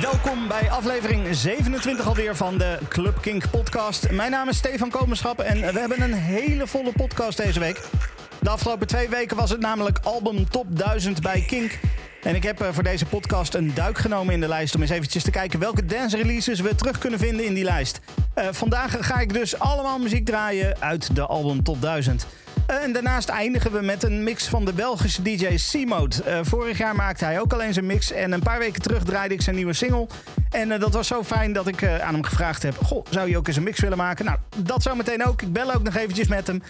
Welkom bij aflevering 27 alweer van de Club Kink podcast. Mijn naam is Stefan Komenschap en we hebben een hele volle podcast deze week. De afgelopen twee weken was het namelijk album Top 1000 bij Kink. En ik heb eh, voor deze podcast een duik genomen in de lijst... om eens eventjes te kijken welke dance releases we terug kunnen vinden in die lijst. Eh, vandaag ga ik dus allemaal muziek draaien uit de album Top 1000. Eh, En daarnaast eindigen we met een mix van de Belgische DJ C-Mode. Eh, vorig jaar maakte hij ook alleen zijn mix. En een paar weken terug draaide ik zijn nieuwe single. En eh, dat was zo fijn dat ik aan hem gevraagd heb... Goh, zou je ook eens een mix willen maken? Nou, dat zou meteen ook. Ik bel ook nog eventjes met hem.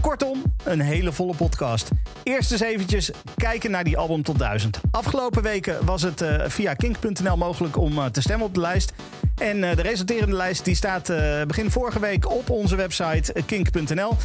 Kortom, een hele volle podcast. Eerst eens eventjes kijken naar die album tot 1000. Afgelopen weken was het eh, via kink.nl mogelijk om eh, te stemmen op de lijst. En eh, de resulterende lijst die staat begin vorige week op onze website kink.nl.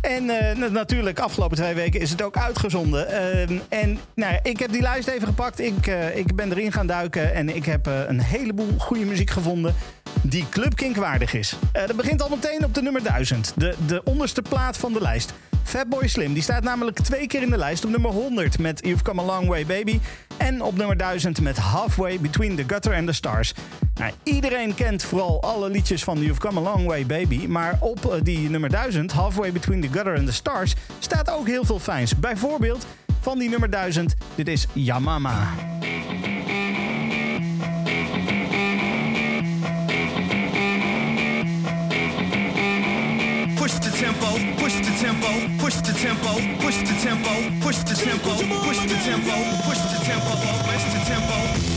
En na- natuurlijk, afgelopen twee weken is het ook uitgezonden. Ehm, en nou, ik heb die lijst even gepakt. Ik, ik ben erin gaan duiken en ik heb een heleboel goede muziek gevonden die Club Kink waardig is. Dat begint al meteen op de nummer 1000, de, de onderste plaat van de lijst. Fatboy Slim, die staat namelijk twee keer in de lijst. Op nummer 100 met You've Come a Long Way Baby. En op nummer 1000 met Halfway Between the Gutter and the Stars. Nou, iedereen kent vooral alle liedjes van You've Come a Long Way Baby. Maar op eh, die nummer 1000, Halfway Between the Gutter and the Stars, staat ook heel veel fijns. Bijvoorbeeld van die nummer 1000, dit is Yamama. Push the tempo, push the tempo, push the tempo, push the tempo, push the tempo, push the tempo, push the tempo, push the tempo. Push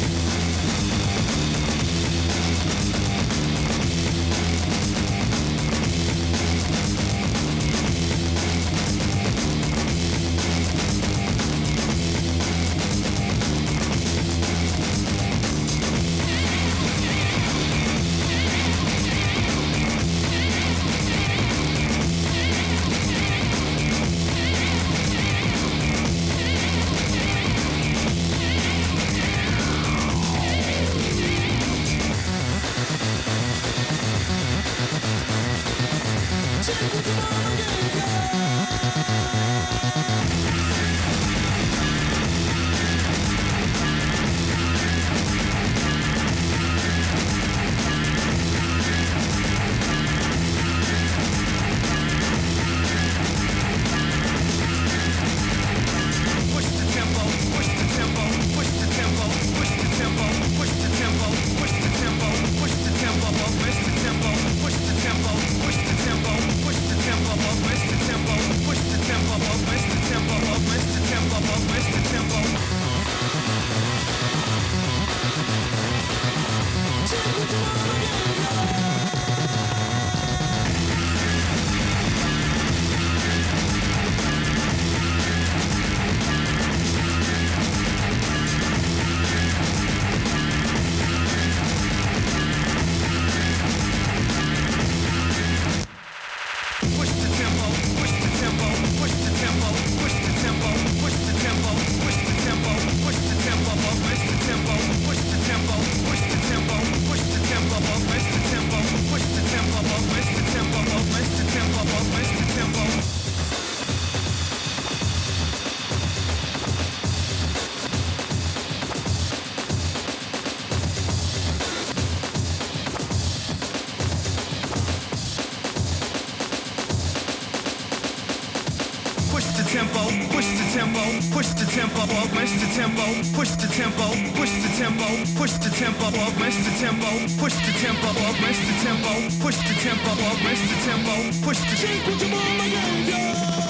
tempo, push the tempo, push the tempo up, push the tempo, push the tempo up, push the tempo, push the tempo up, push the tempo, push the tempo.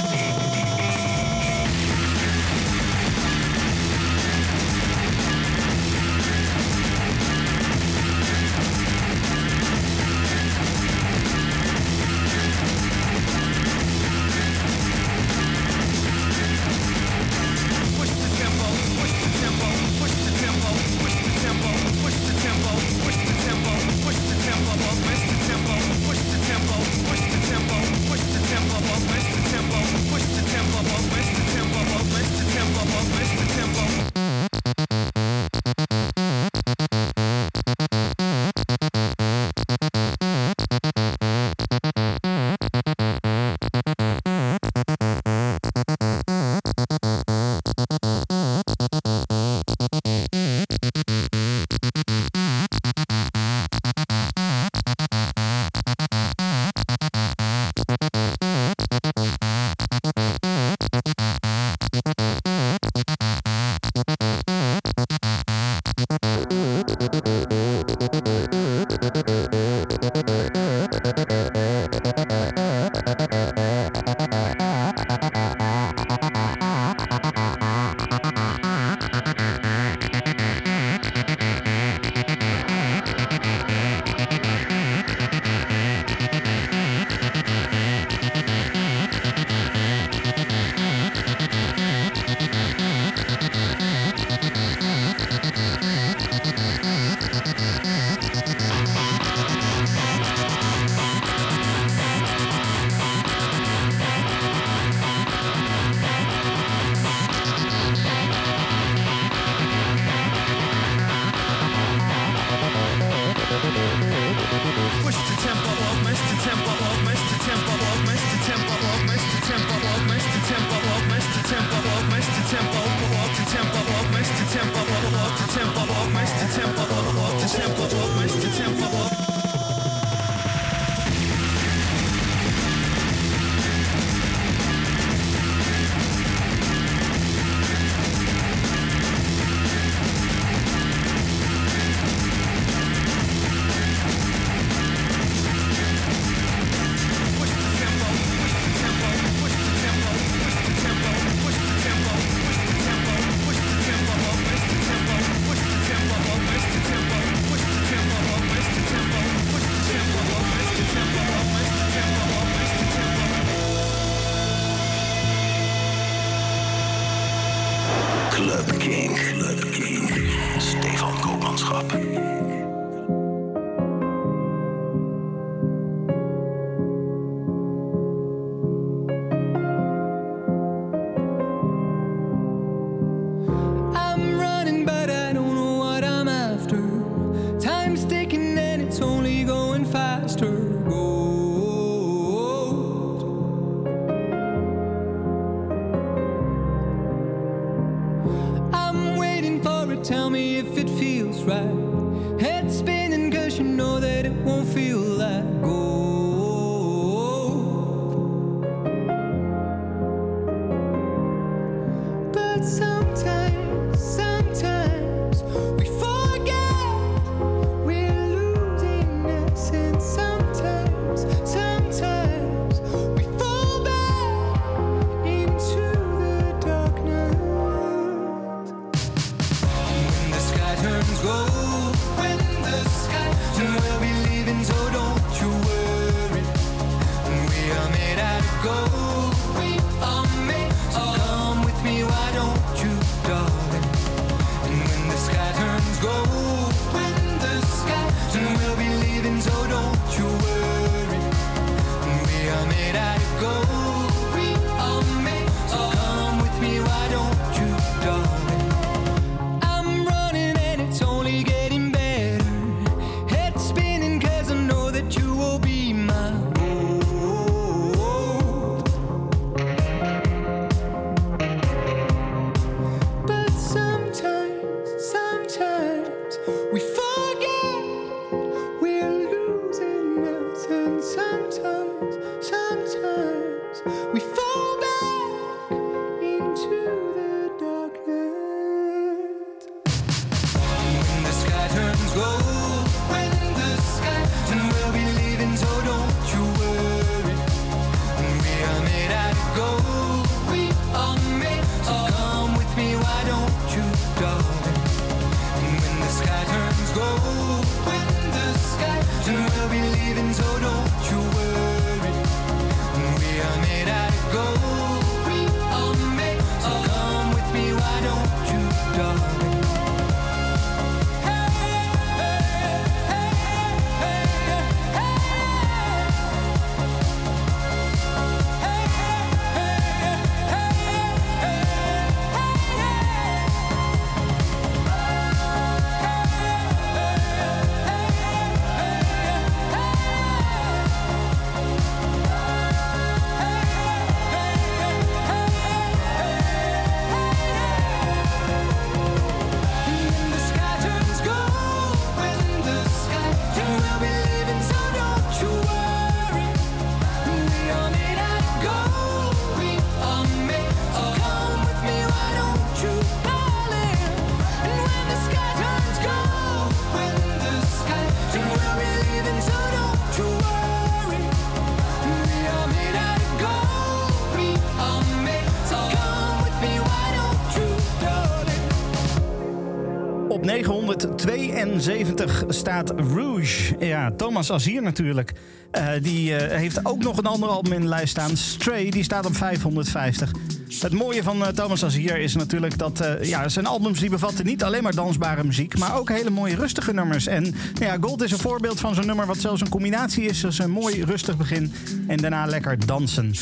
70 staat Rouge. Ja, Thomas Azier natuurlijk. Eh, die eh, heeft ook nog een ander album in de lijst staan. Stray, die staat op 550. Het mooie van eh, Thomas Azier is natuurlijk dat ja, zijn albums die bevatten niet alleen maar dansbare muziek, maar ook hele mooie rustige nummers. En nou ja, Gold is een voorbeeld van zo'n nummer wat zelfs een combinatie is. Dus een mooi rustig begin en daarna lekker dansen.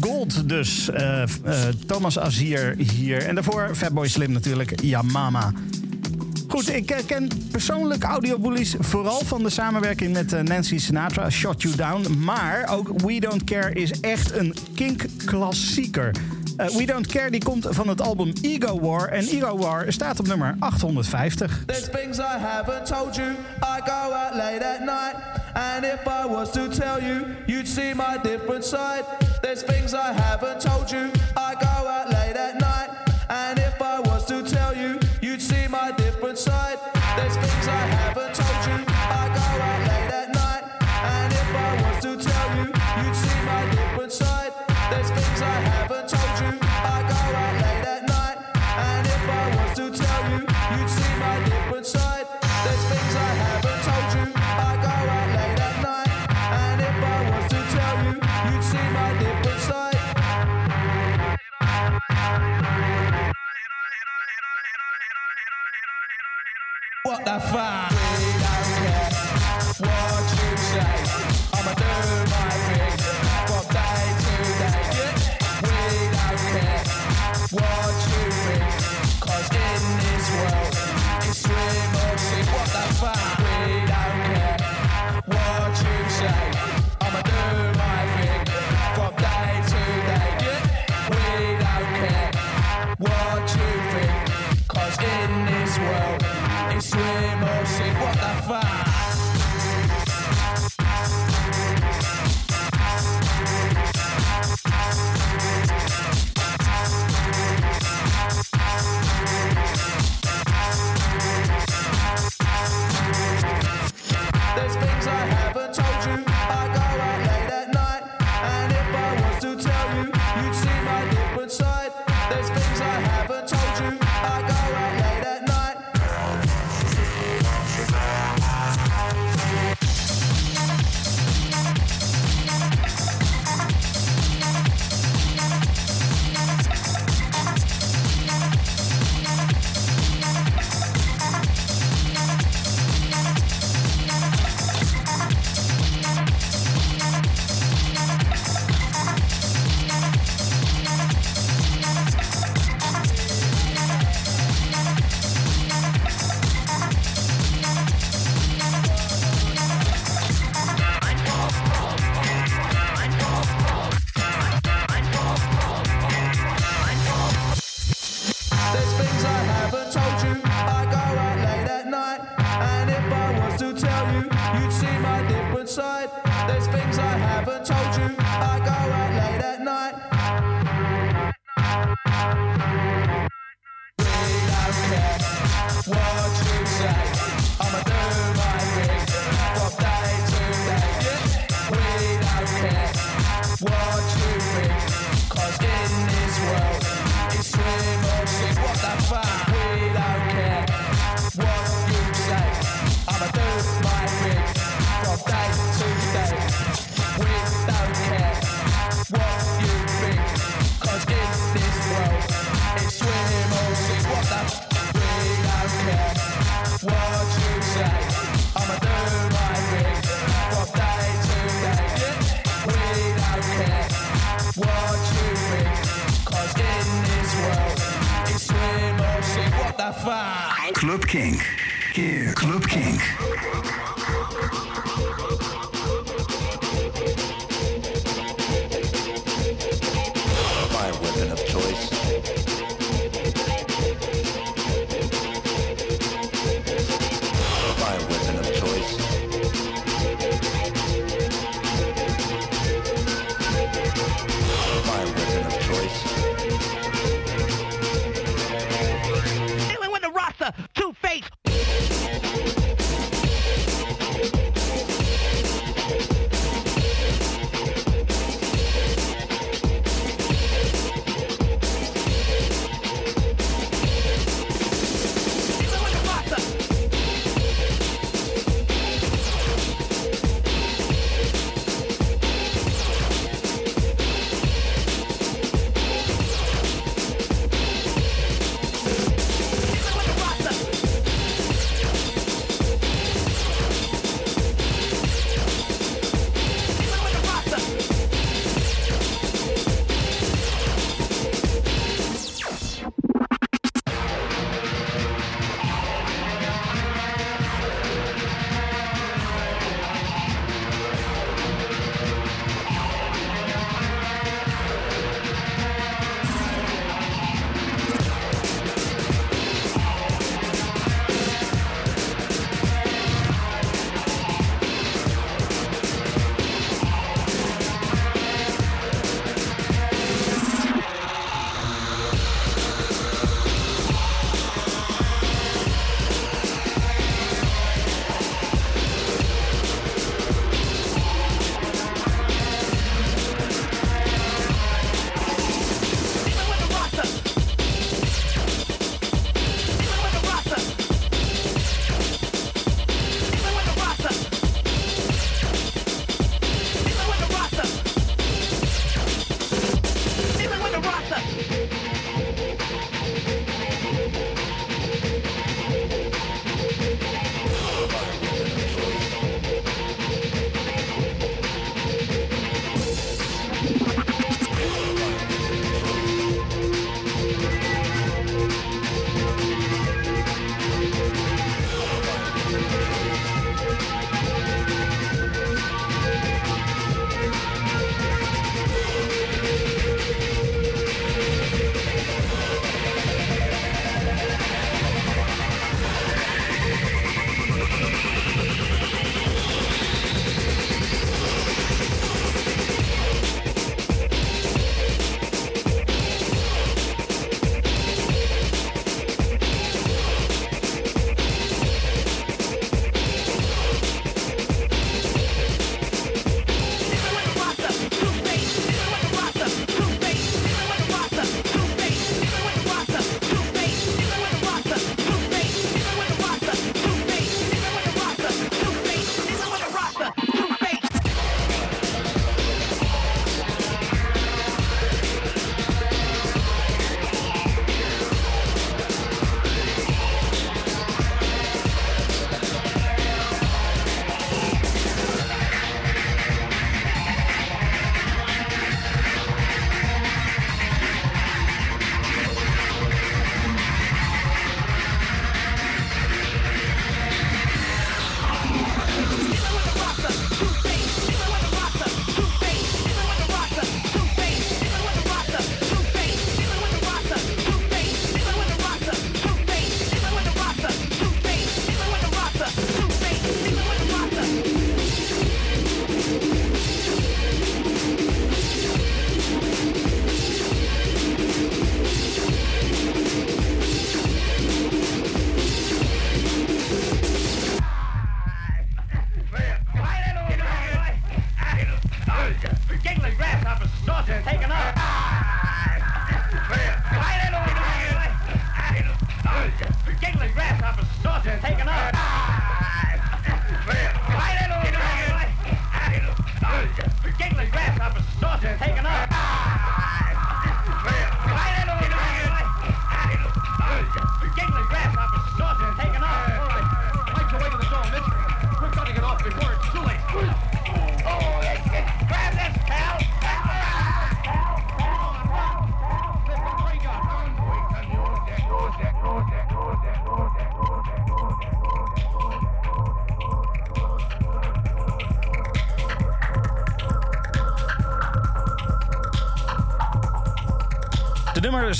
Gold dus, Thomas Azier hier. En daarvoor Fatboy Slim natuurlijk, Yamama. Ja, Goed, ik eh, ken persoonlijk audiobullies vooral van de samenwerking met eh, Nancy Sinatra, Shot You Down. Maar ook We Don't Care is echt een kink-klassieker. Uh, We Don't Care die komt van het album Ego War. En Ego War staat op nummer 850. There's things I haven't told you. I go out late at night. And if I was to tell you, you'd see my different side. There's things I haven't told you. I go out What you say? I'ma do my thing from day to day. We don't care what you in this world, it's. What the fuck? game. Oh, say what the fuck.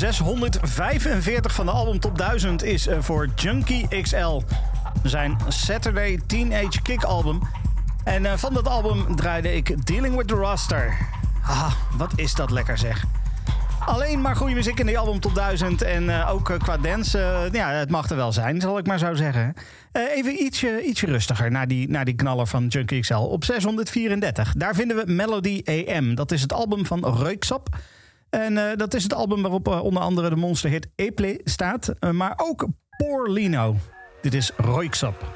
Nummer 645 van de album Top 1000 is eh, voor Junkie XL. Zijn Saturday Teenage Kick album. En eh, van dat album draaide ik Dealing with the Roster. Ah, wat is dat lekker zeg. Alleen maar goede muziek in die album Top 1000. En eh, ook qua dance, ja, het mag er wel zijn, zal ik maar zo zeggen. Even ietsje, ietsje rustiger naar die, naar die knaller van Junkie XL. Op 634, daar vinden we Melody AM. Dat is het album van Reuksap. En eh, dat is het album waarop eh, onder andere de monsterhit Eple staat. eh, maar ook Poor Lino. Dit is Reuksap.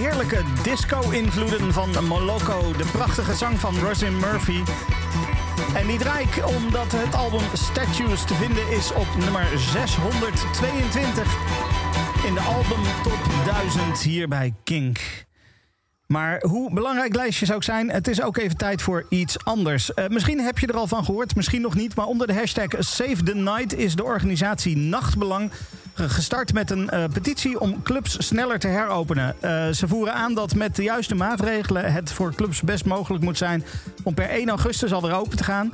Heerlijke disco-invloeden van Moloko. De prachtige zang van Rosin Murphy. En die draai omdat het album Statues te vinden is op nummer 622 in de album Top 1000 hier bij Kink. Maar hoe belangrijk lijstjes ook zijn, het is ook even tijd voor iets anders. Eh, misschien heb je er al van gehoord, misschien nog niet. Maar onder de hashtag Save the Night is de organisatie Nachtbelang gestart met een eh, petitie om clubs sneller te heropenen. Eh, ze voeren aan dat met de juiste maatregelen het voor clubs best mogelijk moet zijn om per 1 augustus alweer open te gaan.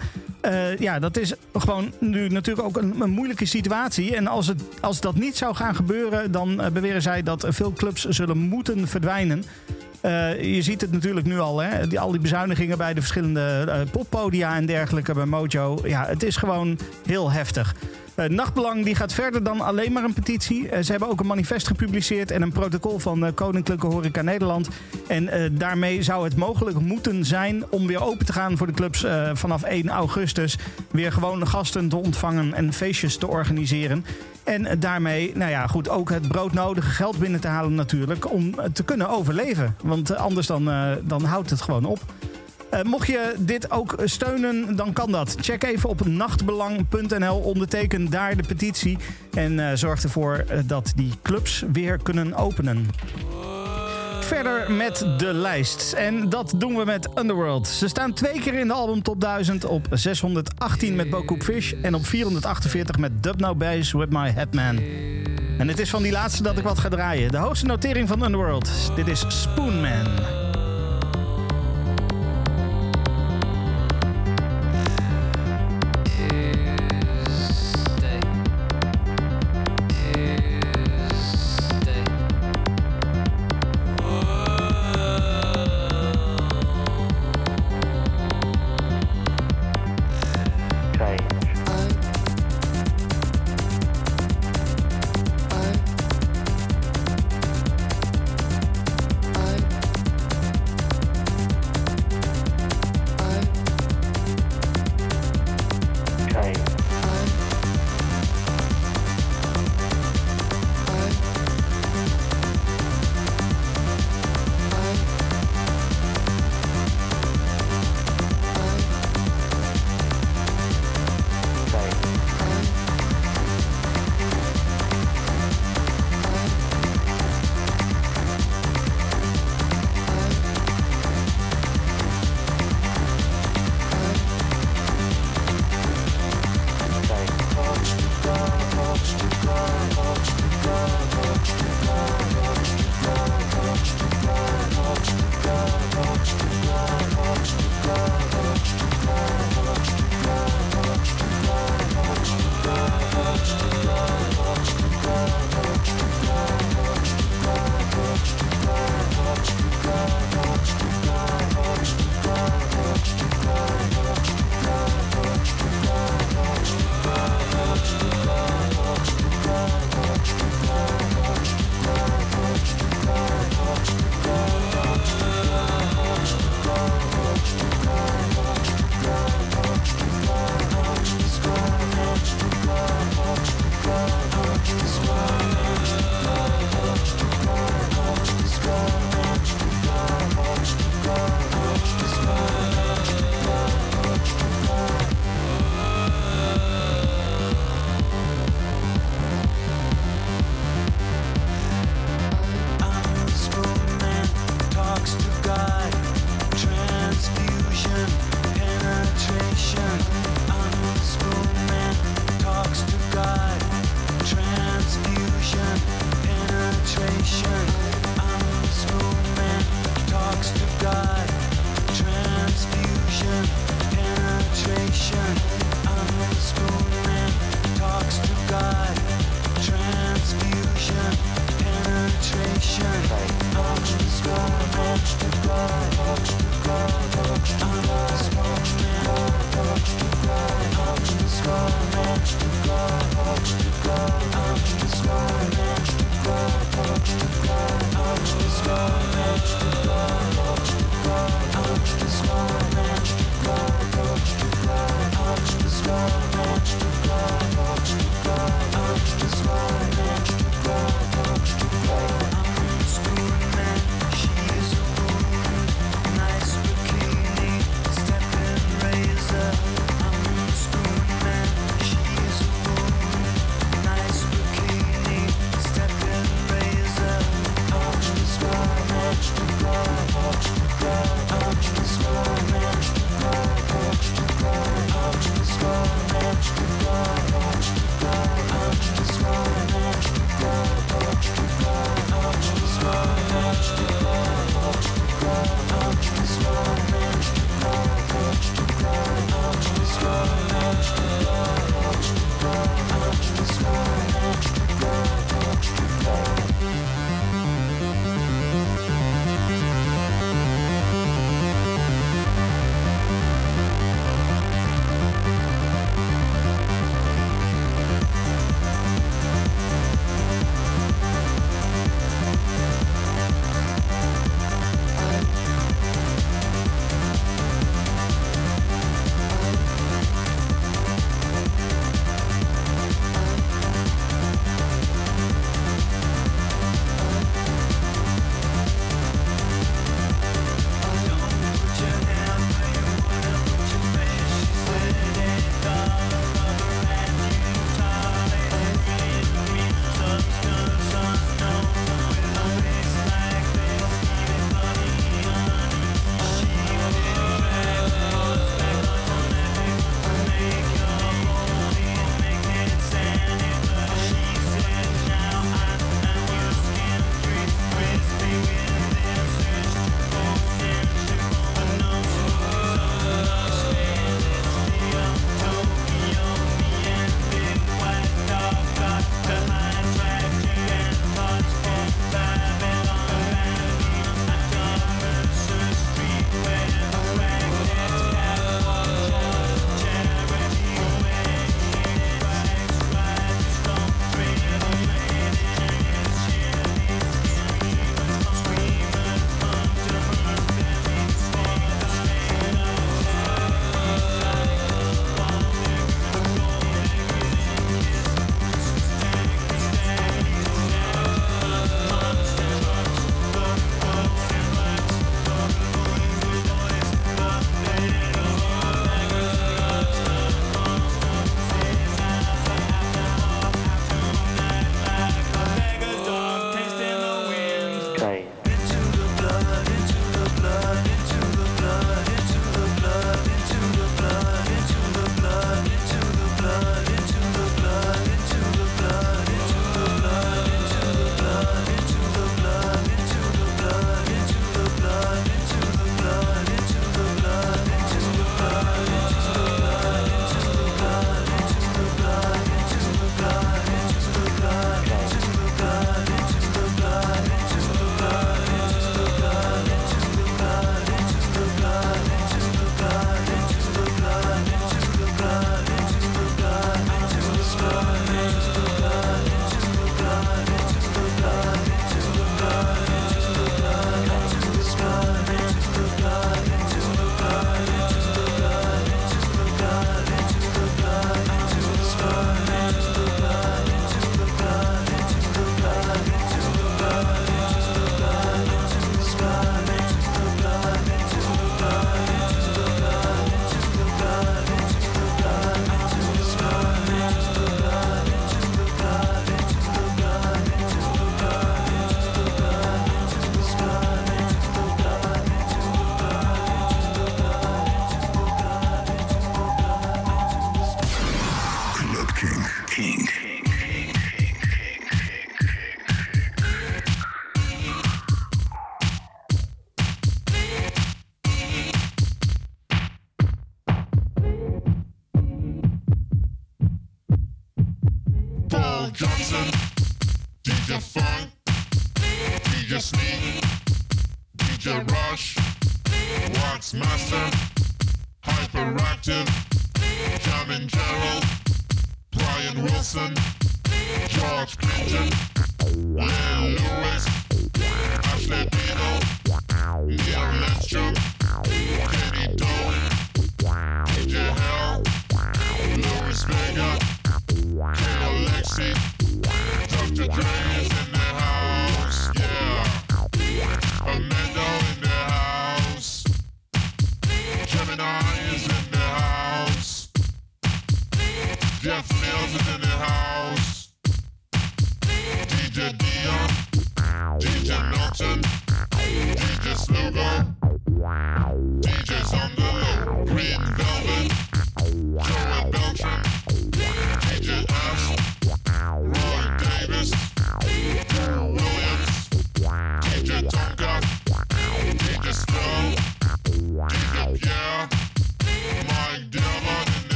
Ja, dat is gewoon nu natuurlijk ook een, een moeilijke situatie. En als, het, als dat niet zou gaan gebeuren, dan beweren zij dat veel clubs zullen moeten verdwijnen. Eh, je ziet het natuurlijk nu al, hè? Die, al die bezuinigingen bij de verschillende eh, poppodia en dergelijke bij Mojo. Ja, het is gewoon heel heftig. Eh, Nachtbelang die gaat verder dan alleen maar een petitie. Ze hebben ook een manifest gepubliceerd en een protocol van eh, Koninklijke Horeca Nederland. En daarmee zou het mogelijk moeten zijn om weer open te gaan voor de clubs vanaf 1 augustus. Weer gewoon gasten te ontvangen en feestjes te organiseren. En daarmee, nou ja, goed, ook het broodnodige geld binnen te halen natuurlijk. Om te kunnen overleven. Want eh, anders dan, eh, dan houdt het gewoon op. Eh, mocht je dit ook steunen, dan kan dat. Check even op nachtbelang.nl, onderteken daar de petitie. En zorg ervoor dat die clubs weer kunnen openen. Verder met de lijst. En dat doen we met Underworld. Ze staan twee keer in de album Top 1000. Op 618 met Bokoop Fish. En op 448 met Dub Now Bass with My Headman. En het is van die laatste dat ik wat ga draaien. De hoogste notering van Underworld. Dit is Spoonman.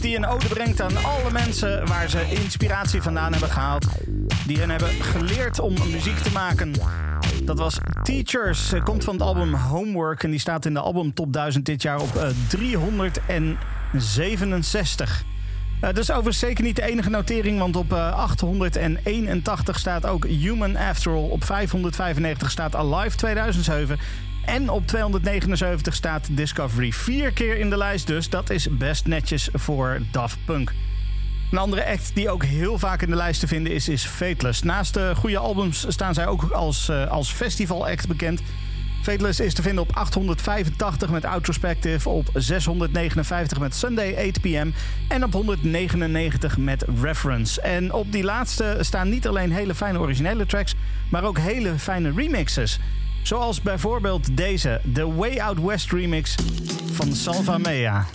Die een ode brengt aan alle mensen waar ze inspiratie vandaan hebben gehaald. Die hen hebben geleerd om muziek te maken. Dat was Teachers. Eh, Komt van het album Homework. En die staat in de album Top 1000 dit jaar op eh, 367. Eh, dat is overigens zeker niet de enige notering, want op eh, 881 staat ook Human After All. Op 595 staat Alive 2007. En op 279 staat Discovery. Vier keer in de lijst dus. Dat is best netjes voor Daft Punk. Een andere act die ook heel vaak in de lijst te vinden is, is Fateless. Naast de goede albums staan zij ook als, eh, als festival-act bekend. Fateless is te vinden op 885 met Outrospective, op 659 met Sunday 8 pm en op 199 met Reference. En op die laatste staan niet alleen hele fijne originele tracks, maar ook hele fijne remixes. Zoals bijvoorbeeld deze, de Way Out West remix van Salva Mea.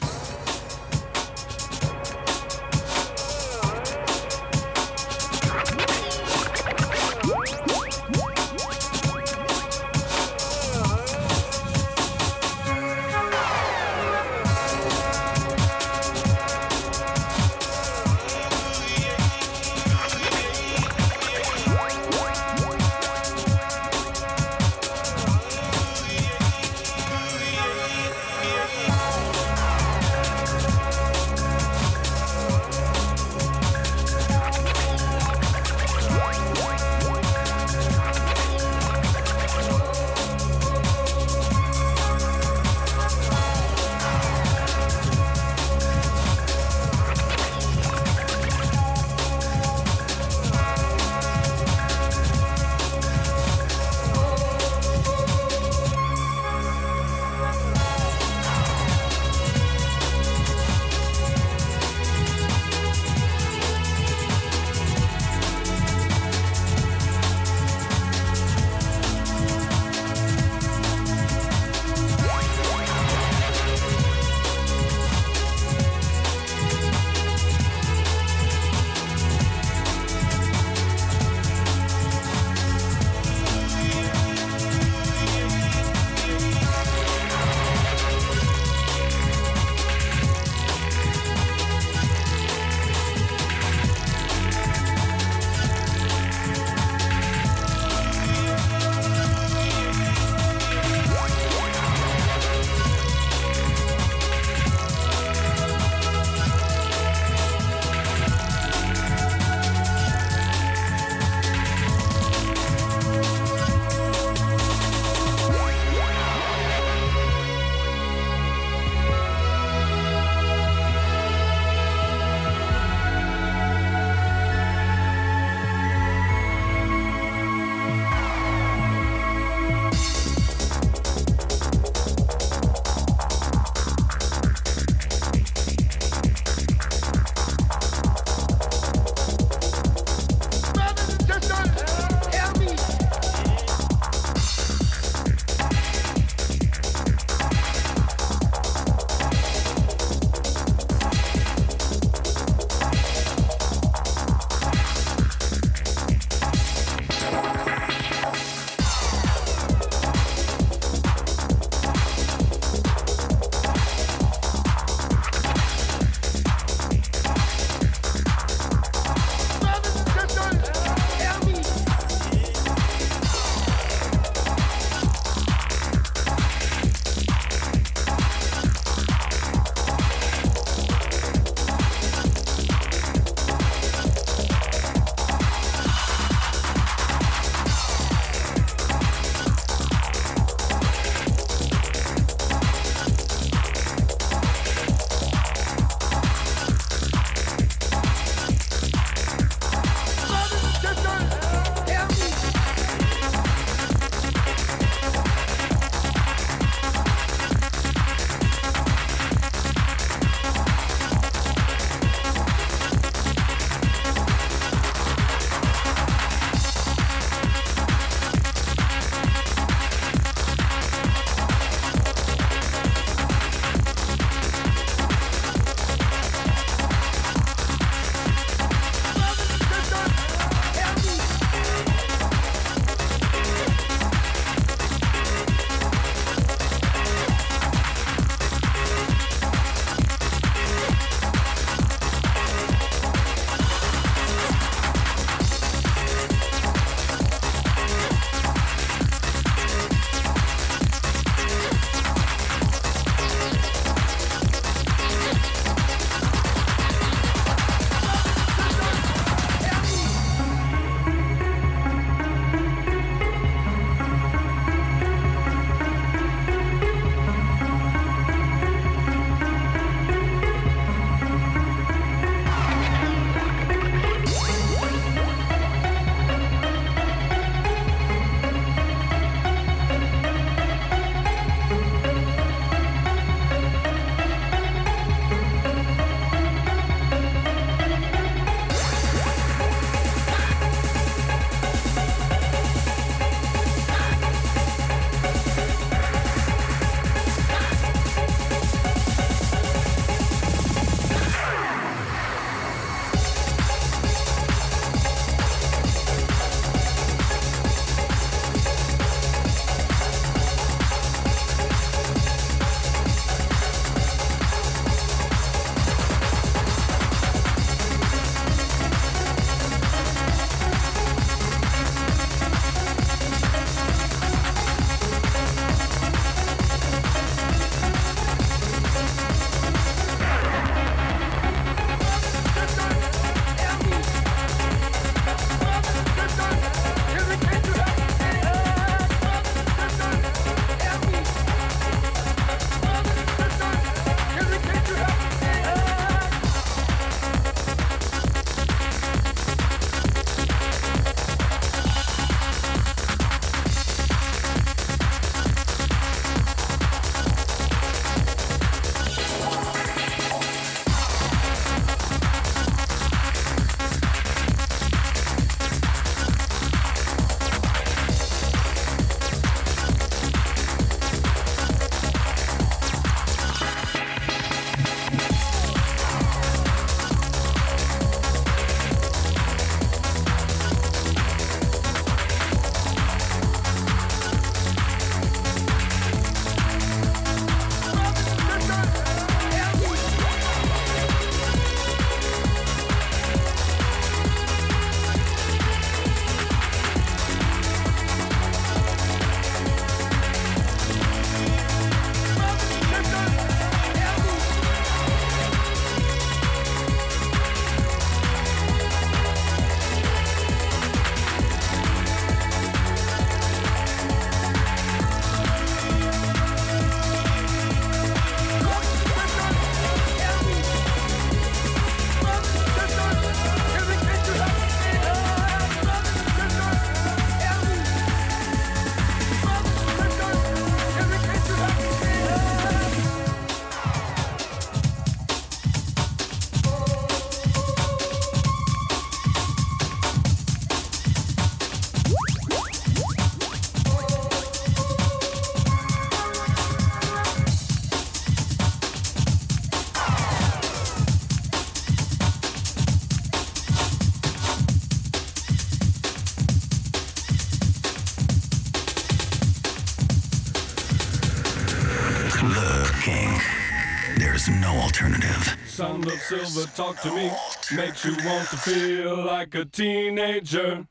Silver talk to me makes you want to feel like a teenager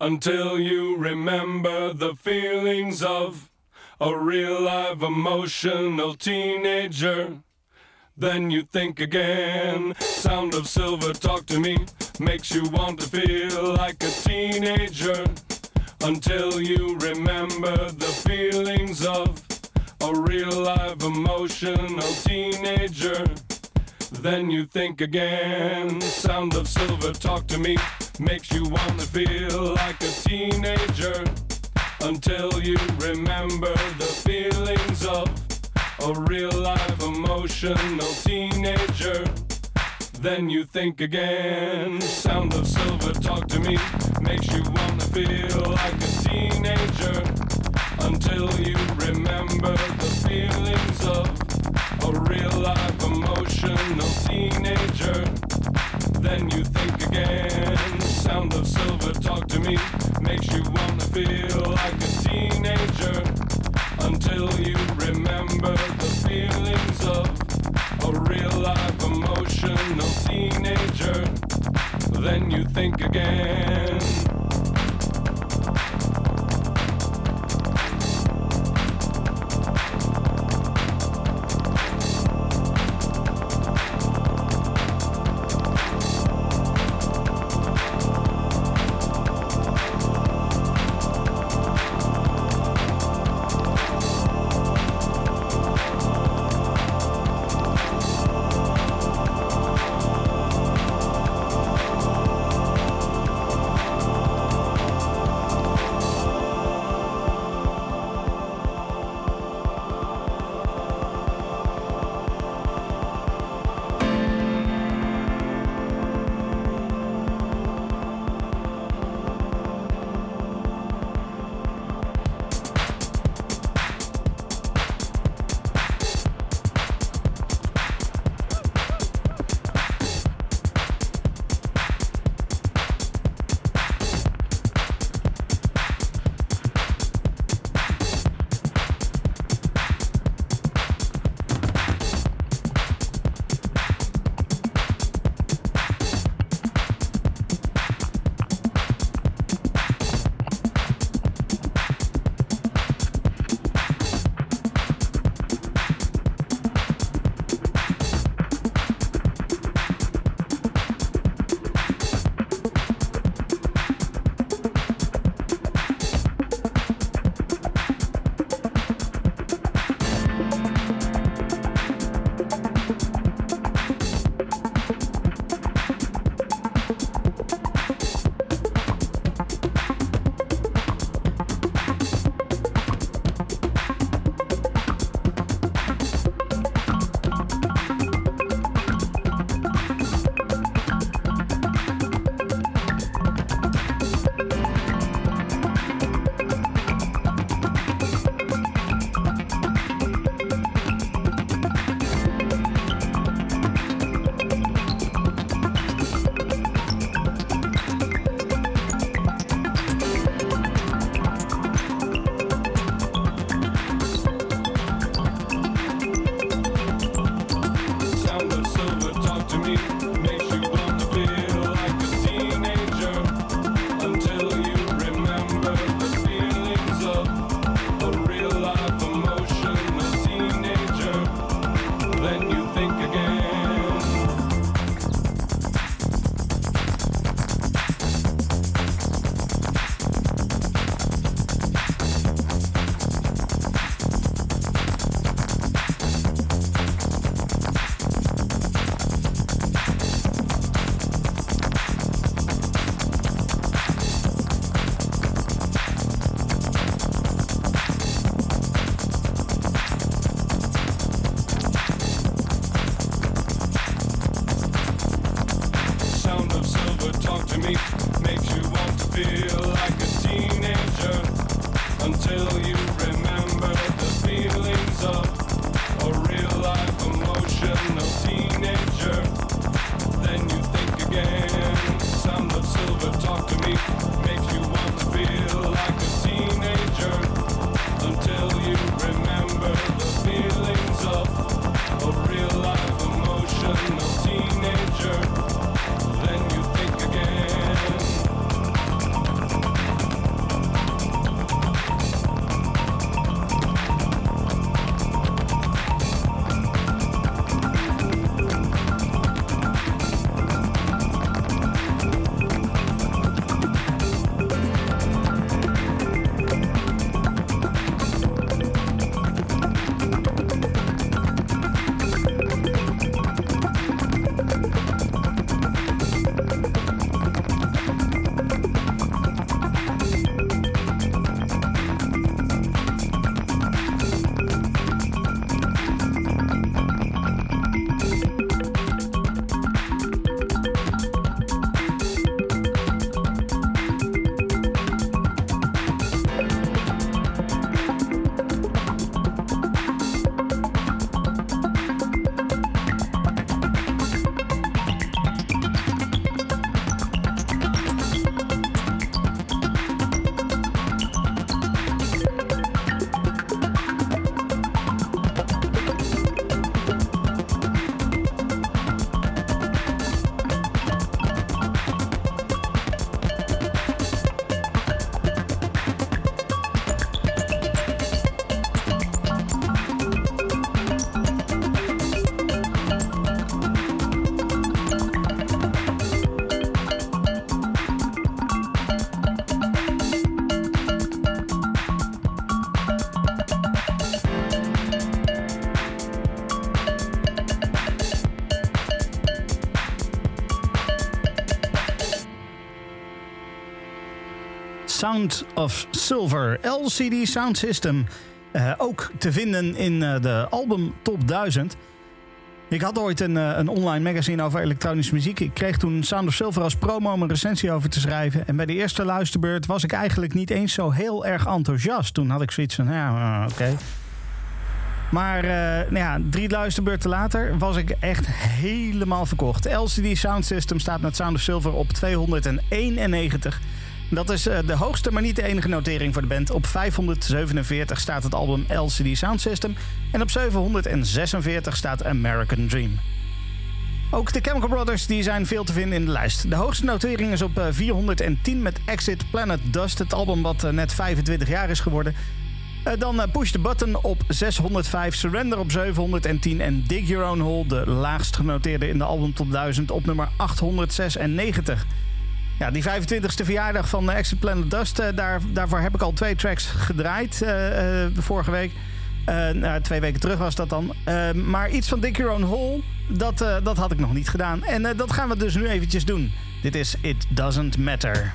until you remember the feelings of a real live emotional teenager. Then you think again. Sound of silver talk to me makes you want to feel like a teenager until you remember the feelings of a real live emotional teenager. Then you think again. Sound of silver talk to me makes you want to feel like a teenager until you remember the feelings of a real life emotional teenager. Then you think again. Sound of silver talk to me makes you want to feel like a teenager until you remember the feelings of a real life emotional teenager. Then you think again. Sound of silver talk to me makes you want to feel like a teenager until you remember the feelings of a real life emotional teenager. Then you think again. Sound of Silver, LCD Sound System. Eh, ook te vinden in eh, de album Top 1000. Ik had ooit een, eh, een online magazine over elektronische muziek. Ik kreeg toen Sound of Silver als promo om een recensie over te schrijven. En bij de eerste luisterbeurt was ik eigenlijk niet eens zo heel erg enthousiast. Toen had ik zoiets van, ja, oké. Maar nou ja, drie luisterbeurten later was ik echt helemaal verkocht. LCD Sound System staat met Sound of Silver op 291. Dat is eh, de hoogste, maar niet de enige notering voor de band. Op 547 staat het album LCD Sound System. En op 746 staat American Dream. Ook de Chemical Brothers die zijn veel te vinden in de lijst. De hoogste notering is op eh, 410 met Exit Planet Dust. Het album wat eh, net 25 jaar is geworden. Eh, dan eh, Push the Button op 605, Surrender op 710 en Dig Your Own Hole, de laagst genoteerde in de album top 1000, op nummer 896. Ja, die 25e verjaardag van eh, Exit Planet Dust, eh, daar, daarvoor heb ik al twee tracks gedraaid eh, eh, vorige week. Nou, twee weken terug was dat dan. Maar iets van Dig Your Own Hole, dat, dat had ik nog niet gedaan. En dat gaan we dus nu eventjes doen. Dit is It Doesn't Matter.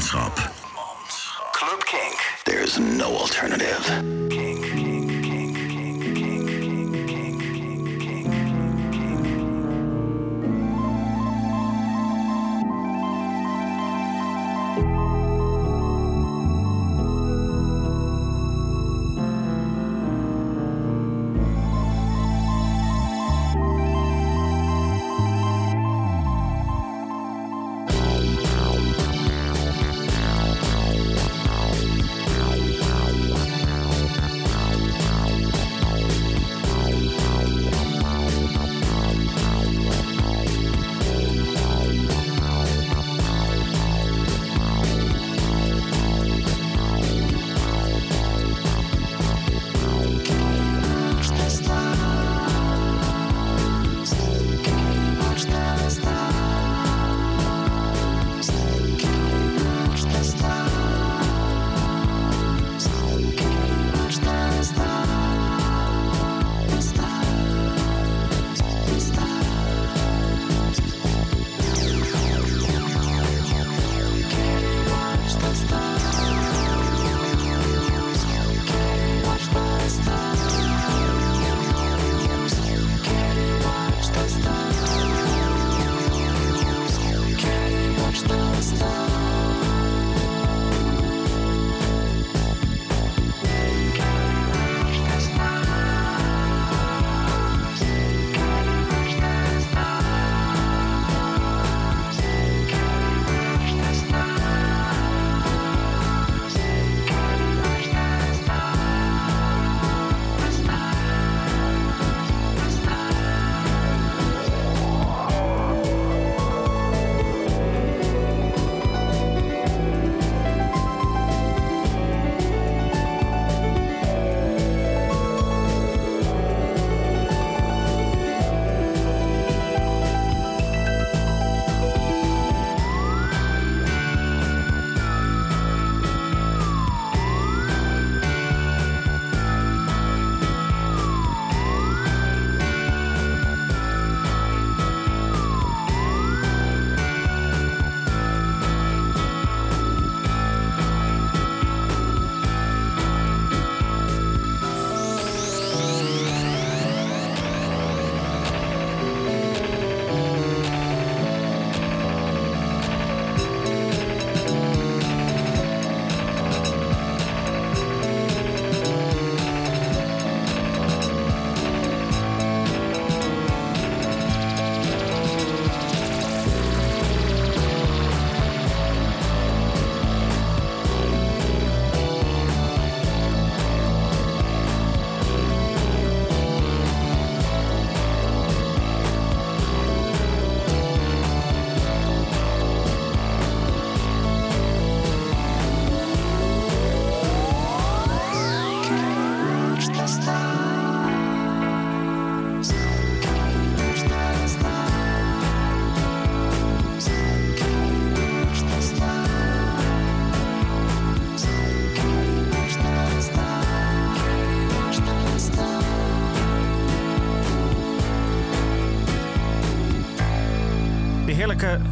Club King. There's no alternative.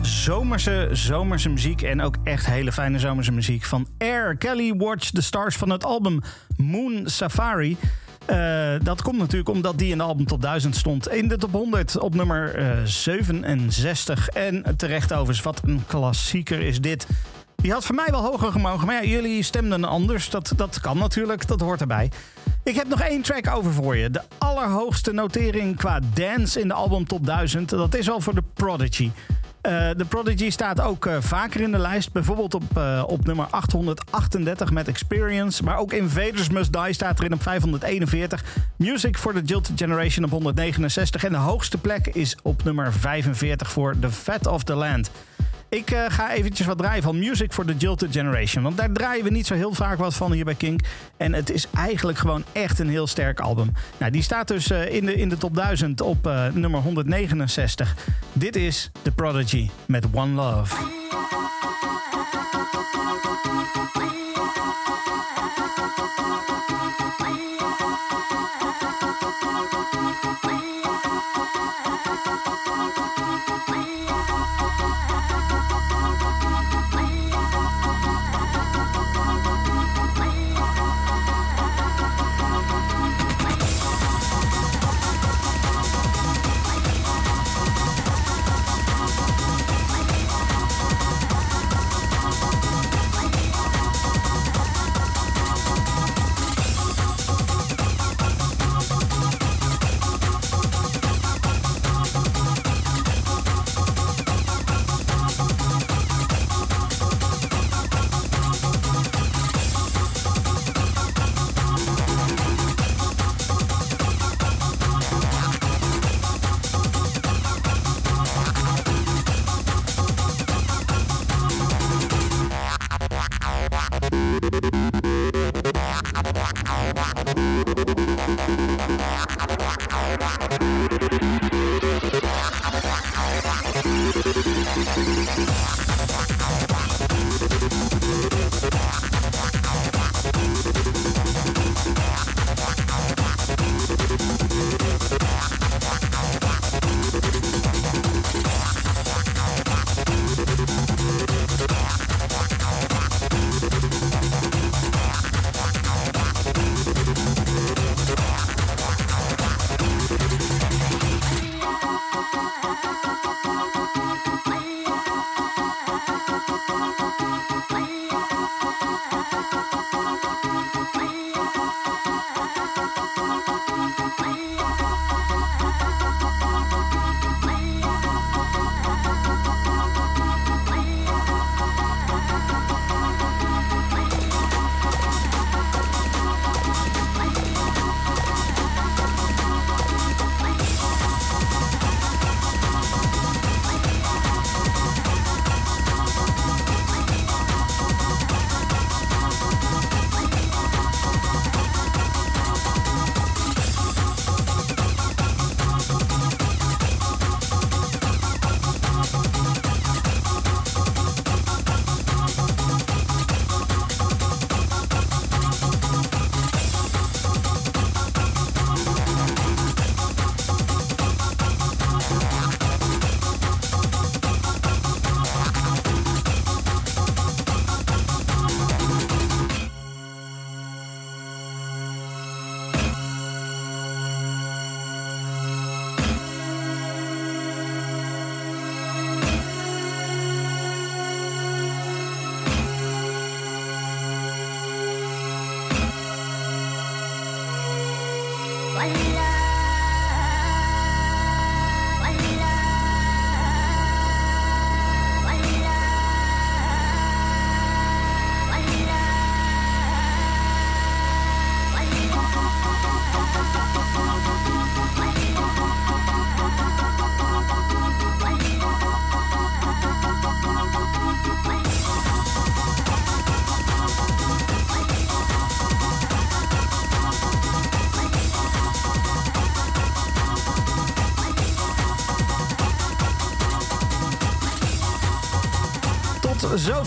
Zomerse, zomerse muziek en ook echt hele fijne zomerse muziek van Air Kelly Watch the Stars van het album Moon Safari. Eh, dat komt natuurlijk omdat die in de album top 1000 stond. In de top 100 op nummer eh, 67. En terecht overigens, wat een klassieker is dit. Die had voor mij wel hoger gemogen. Maar ja, jullie stemden anders. Dat, dat kan natuurlijk, dat hoort erbij. Ik heb nog één track over voor je. De allerhoogste notering qua dance in de album top 1000. Dat is al voor de Prodigy. Eh, de Prodigy staat ook eh, vaker in de lijst. Bijvoorbeeld op, eh, op nummer 838 met Experience. Maar ook Invaders Must Die staat erin op 541. Music for the Jilted Generation op 169. En de hoogste plek is op nummer 45 voor The Fat of the Land. Ik eh, ga eventjes wat draaien van Music for the Jilted Generation. Want daar draaien we niet zo heel vaak wat van hier bij Kink. En het is eigenlijk gewoon echt een heel sterk album. Nou, die staat dus eh, in, de, in de top 1000 op eh, nummer 169. Dit is The Prodigy met One Love.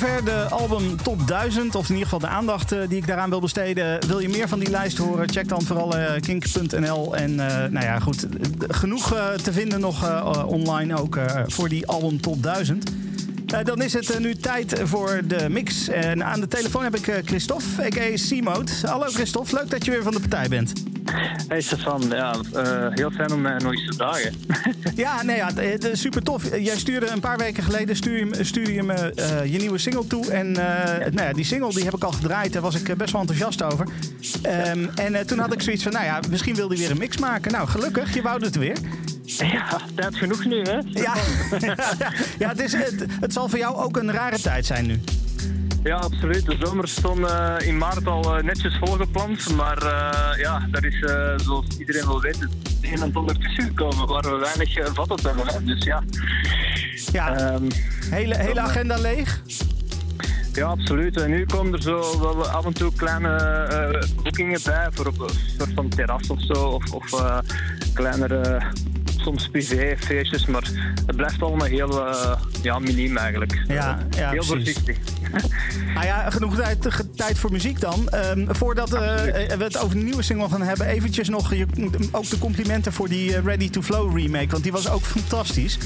Zover de album Top 1000. Of in ieder geval de aandacht eh, die ik daaraan wil besteden. Wil je meer van die lijst horen? Check dan vooral eh, kink.nl. En eh, nou ja, goed. genoeg te vinden nog online ook voor die album Top 1000. Eh, dan is het nu tijd voor de mix. En aan de telefoon heb ik Christophe, a.k.a. C-Mode. Hallo Christophe, leuk dat je weer van de partij bent. Hey Stefan, ja, eh, heel fijn om mij nog eens te dagen. Ja, nee, ja, is super tof. Jij stuurde een paar weken geleden stuur stuurde je me eh, je nieuwe single toe. En eh, nou ja, die single die heb ik al gedraaid. Daar was ik eh, best wel enthousiast over. Ehm, en eh, toen had ik zoiets van, nou ja, misschien wil hij weer een mix maken. Nou, gelukkig, je wou het weer. ja, tijd genoeg nu, hè? Ja, ja het, is, het, het zal voor jou ook een rare tijd zijn nu. Ja, absoluut. De zomer stond eh, in maart al eh, netjes volgepland. Maar eh, ja, daar is, zoals iedereen wel weet, het een en ander tussen gekomen waar we weinig uh, vat op hebben. Hè. Dus ja. Ja, Ehm, hele, hele agenda leeg. ja, absoluut. En nu komen er zo wel af en toe kleine boekingen bij voor op een soort van terras of zo. Of, of kleinere, soms privéfeestjes. Maar het blijft allemaal heel eh, ja, miniem eigenlijk. Ja, ja, heel precies. voorzichtig. Nou ja, genoeg tijd, tijd voor muziek dan. Ehm, voordat eh, we het over de nieuwe single gaan hebben, eventjes nog je, ook de complimenten voor die eh, Ready to Flow remake. Want die was ook fantastisch.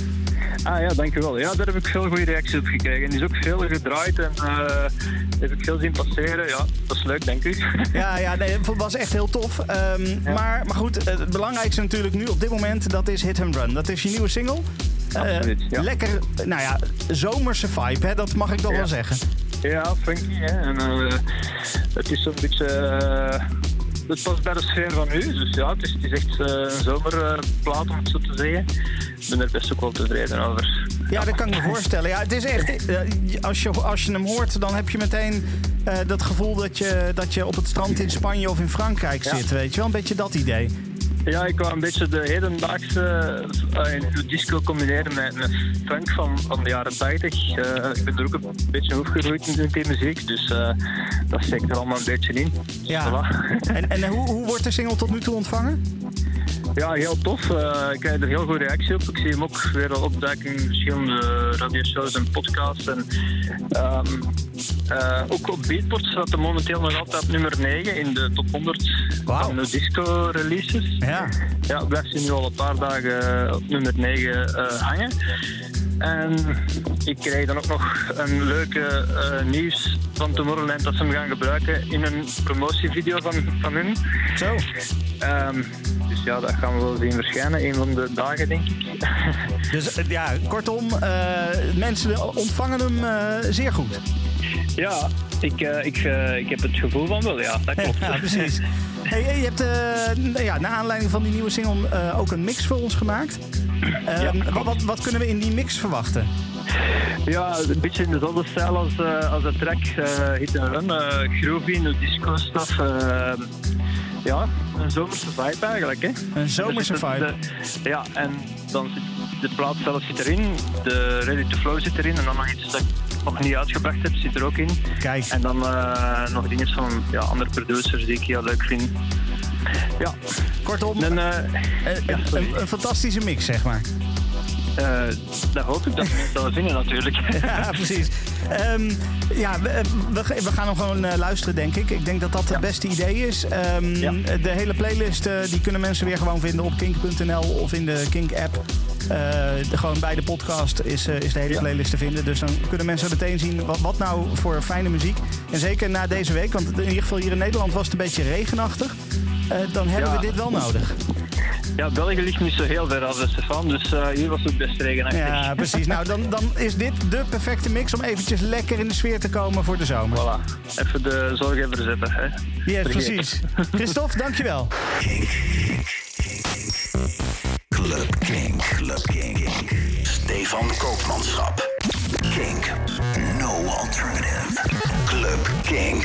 Ah ja, dankjewel. Ja, daar heb ik veel goede reacties op gekregen. En die is ook veel gedraaid en eh, heb ik veel zien passeren. Ja, dat is leuk, denk ik. Ja, ja nee, het was echt heel tof. Ehm, maar, maar goed, het belangrijkste natuurlijk nu op dit moment, dat is Hit and Run. Dat is je nieuwe single. Eh, Absoluut, ja. Lekker, nou ja, zomerse vibe, hè? dat mag ik Ja. wel zeggen. Ja, funky, hè. En eh, het is zo'n beetje... eh, het past bij de sfeer van nu. Dus ja, het is, het is echt eh, een zomerplaat, om het zo te zeggen. Ik ben er best ook wel tevreden over. Ja, dat kan ik me voorstellen. Ja, het is echt, als, je, als je hem hoort, dan heb je meteen dat gevoel dat je, dat je op het strand in Spanje of in Frankrijk Ja. zit. Weet je wel, een beetje dat idee. Ja, ik wou een beetje de hedendaagse eh, de disco combineren met, met funk van, van de jaren 80. Eh, ik ben er ook een beetje opgegroeid in die muziek, dus eh, dat steekt er allemaal een beetje in. Ja. Voilà. En, en hoe, hoe wordt de single tot nu toe ontvangen? Ja, heel tof. Ik krijg er heel goede reactie op. Ik zie hem ook weer opduiken in verschillende radioshows en podcasts. En, ehm, eh, ook op Beatport staat hij momenteel nog altijd op nummer 9 in de top 100 Wauw. van de disco releases. Ja. Ja, blijft hij nu al een paar dagen op nummer 9 eh, hangen. En ik kreeg dan ook nog een leuke eh, nieuws van Tomorrowland dat ze hem gaan gebruiken in een promotievideo van, van hun. Zo. Ehm, dus ja, dat gaan we wel zien verschijnen, een van de dagen denk ik. Dus ja, kortom, mensen ontvangen hem zeer goed. Ja, ik, eh, ik, eh, ik heb het gevoel van wel, ja, dat klopt. Ja, precies. Hey, hey, je hebt eh, nou ja, naar aanleiding van die nieuwe single ook een mix voor ons gemaakt. Wat, wat, wat kunnen we in die mix verwachten? Ja, een beetje in dezelfde stijl als, als de track Hit and Run. groovy, no disco stuff. ja, een zomerse vibe eigenlijk. Hè. Een zomerse Dus vibe. ja, en dan zit de plaat zelf zit erin, de Ready to Flow zit erin en dan nog iets dat nog niet uitgebracht heb, zit er ook in. Kijk. En dan eh, nog dingen van ja, andere producers die ik heel leuk vind. Ja, Kortom, eh, ja, een, een, een fantastische mix, zeg maar. Eh, dat hoop ik dat mensen zullen vinden natuurlijk. Ja, precies. Ehm, ja, we, we, we gaan hem gewoon eh, luisteren, denk ik. Ik denk dat dat het beste idee is. Ehm, Ja. De hele playlist eh, die kunnen mensen weer gewoon vinden op kink.nl of in de Kink-app. Eh, gewoon bij de podcast is, eh, is de hele Ja. playlist te vinden. Dus dan kunnen mensen meteen zien wat, wat nou voor fijne muziek. En zeker na deze week, want in ieder geval hier in Nederland was het een beetje regenachtig. Eh, dan hebben we dit wel nodig. Ja, België ligt niet zo heel ver af, Stefan, dus eh, hier was het best regenachtig. Ja, precies. Nou, dan, dan is dit de perfecte mix om eventjes lekker in de sfeer te komen voor de zomer. Voilà, even de zorg even zetten. Hè. Ja, Vergeet. precies. Christophe, dankjewel. Kink. Club Kink. Club Kink. Stefan Koopmanschap. Kink. No alternative. Club Kink.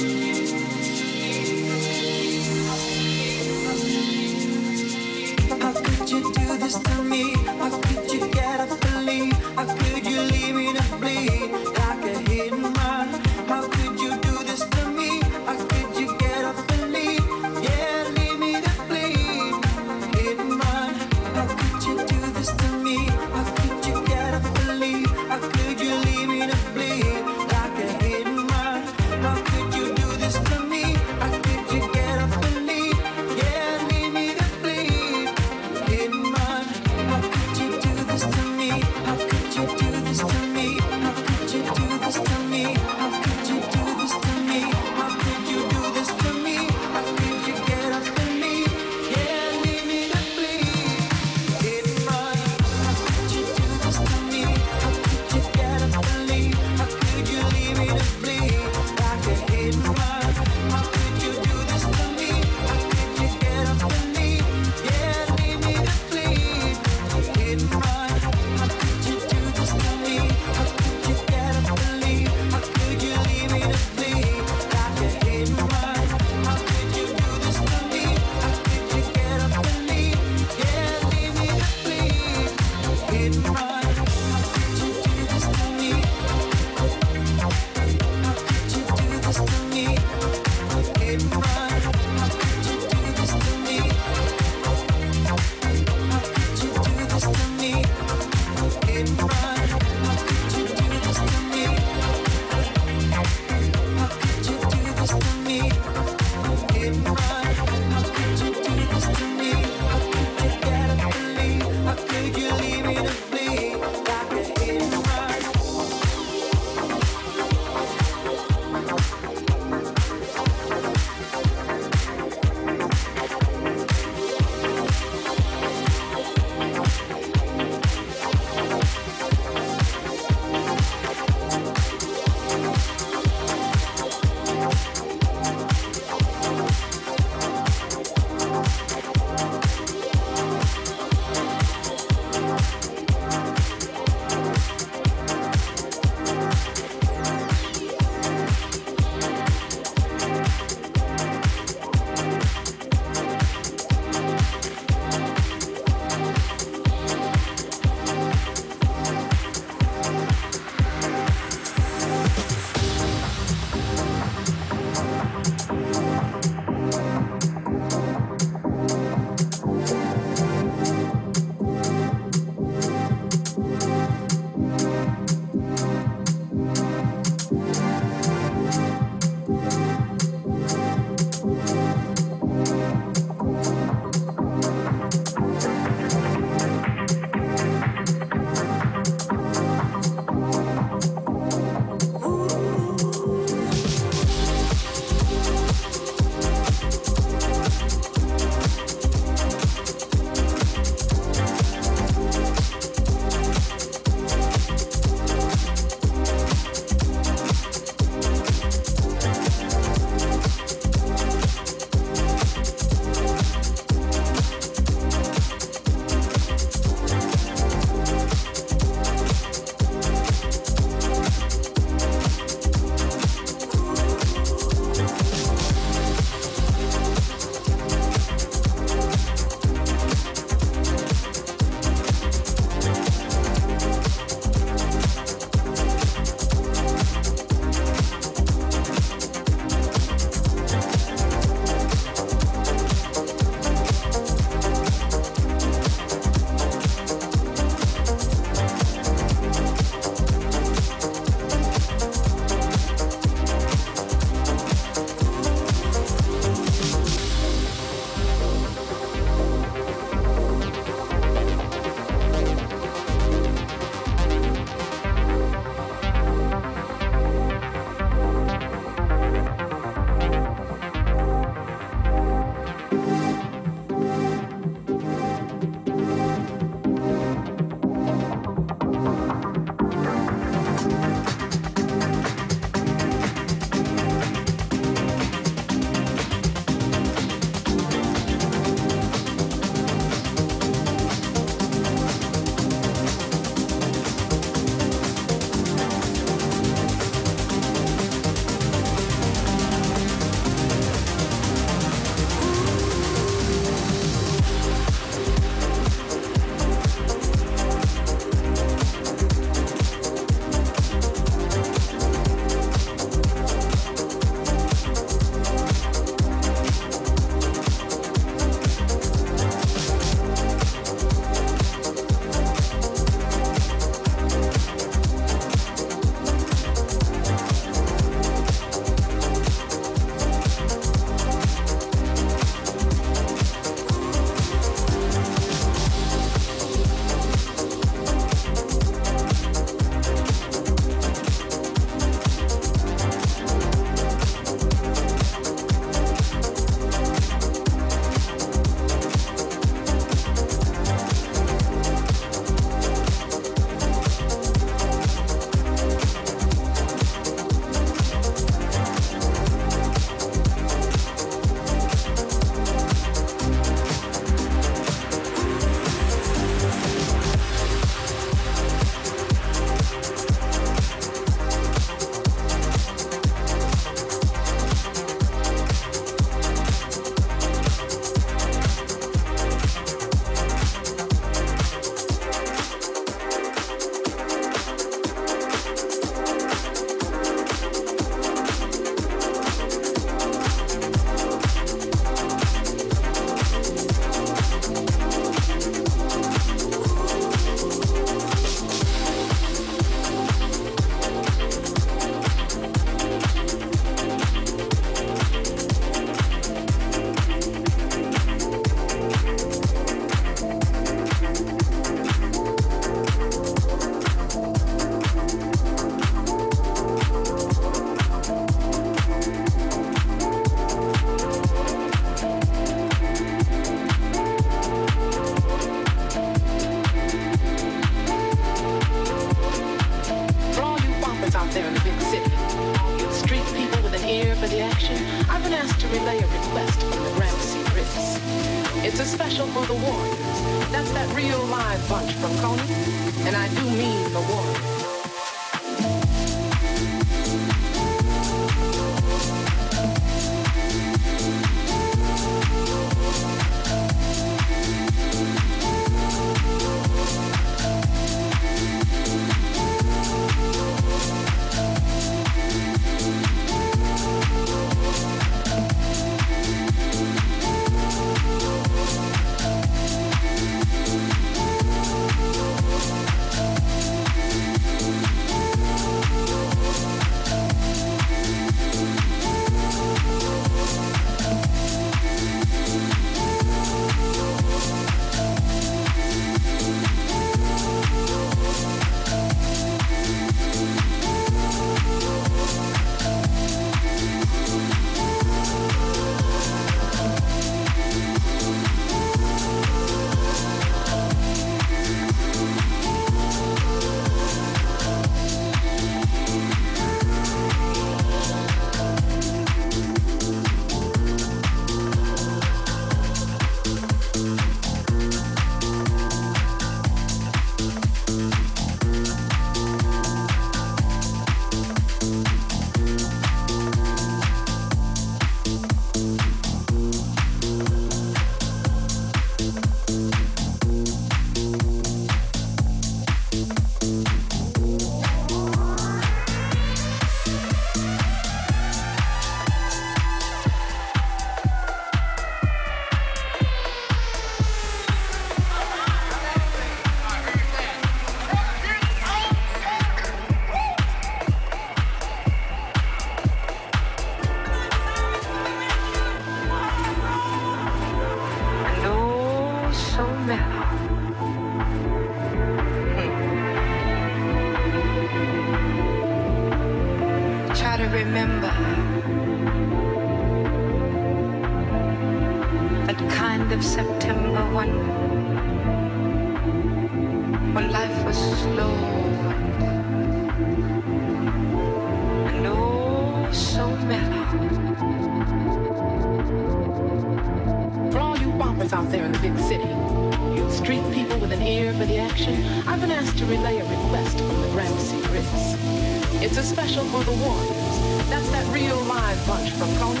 That's that real live punch from Coney,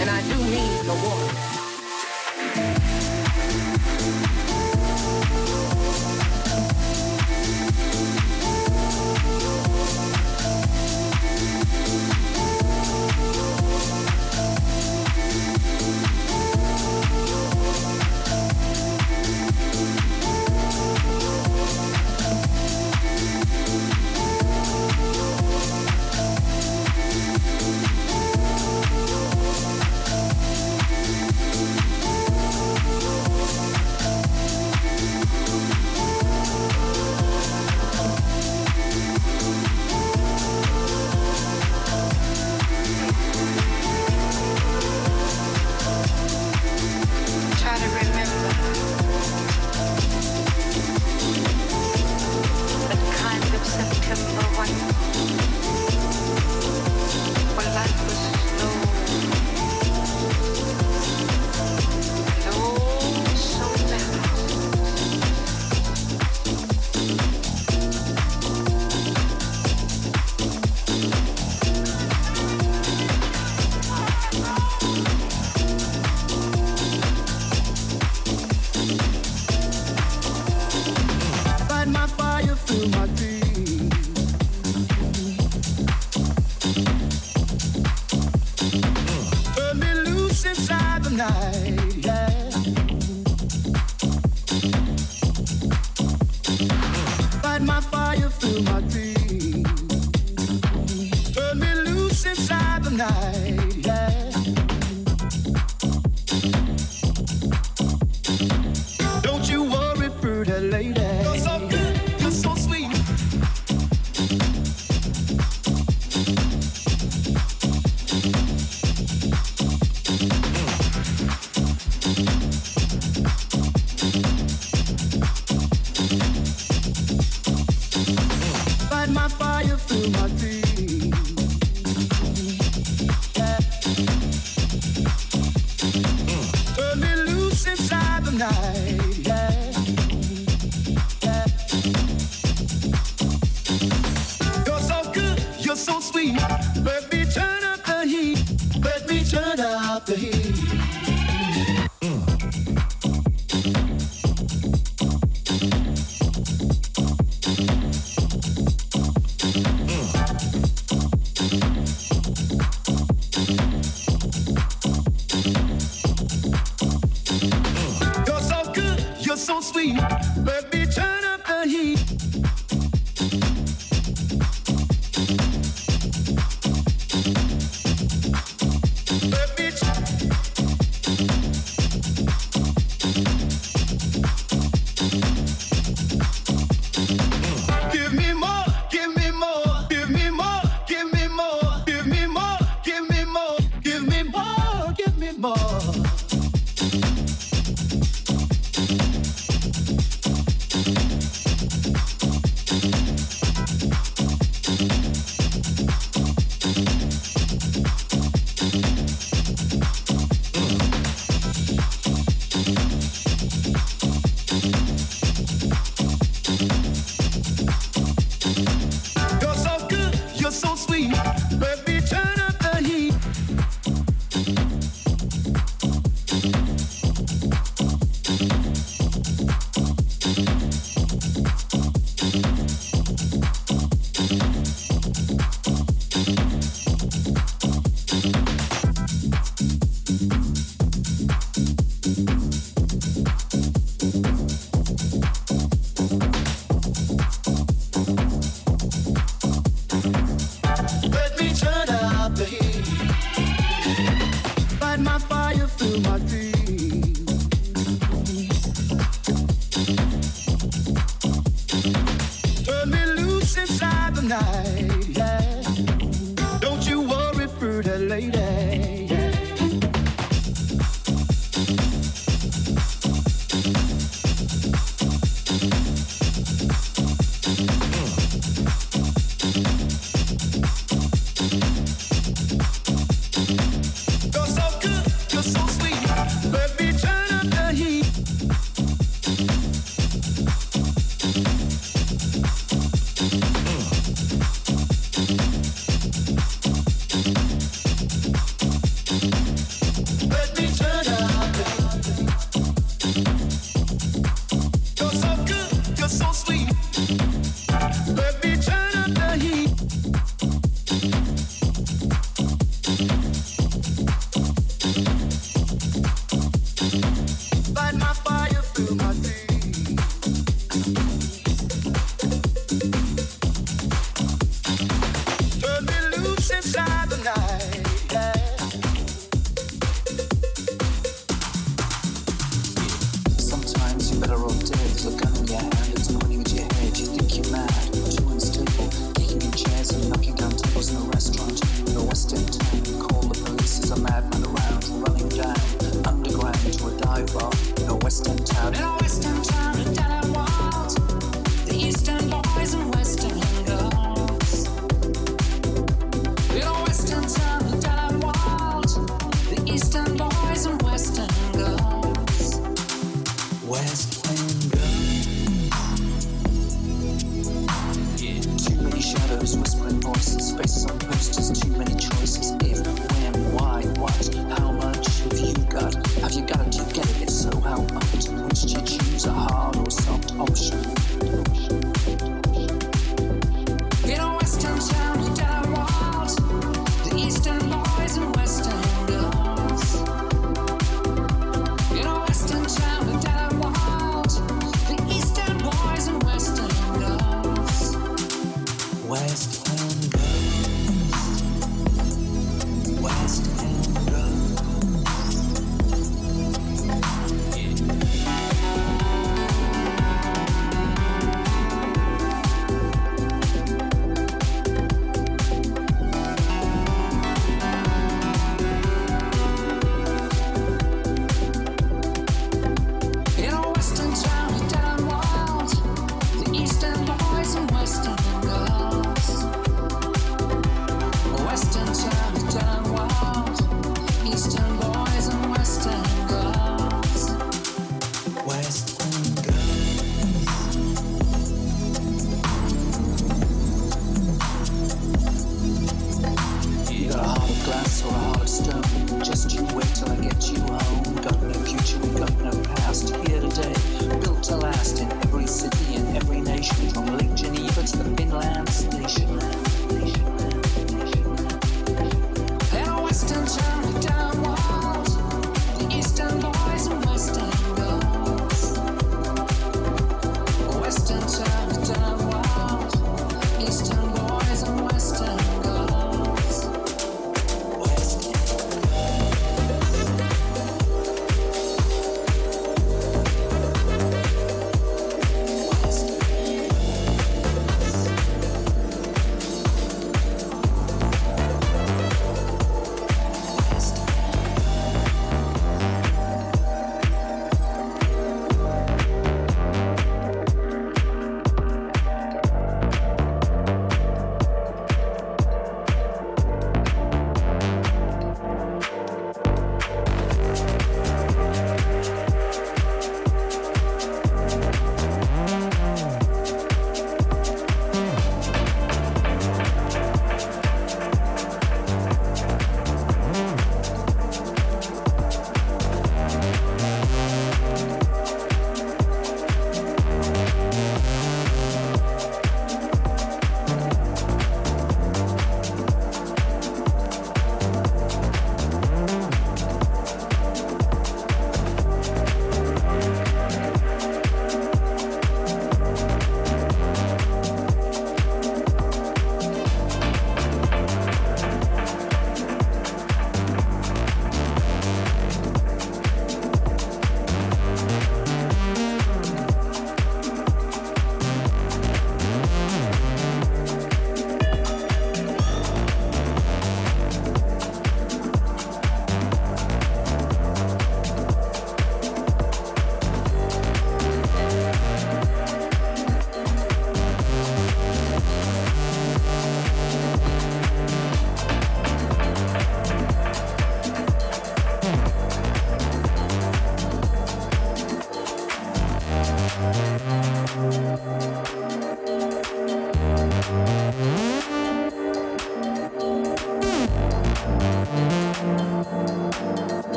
and I do mean the war.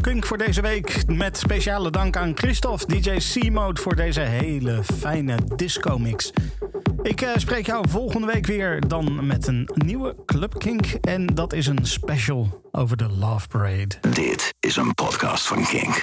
Kink voor deze week. Met speciale dank aan Christophe, DJ C-Mode, voor deze hele fijne disco-mix. Ik eh, spreek jou volgende week weer dan met een nieuwe Club Kink. En dat is een special over de Love Parade. Dit is een podcast van Kink.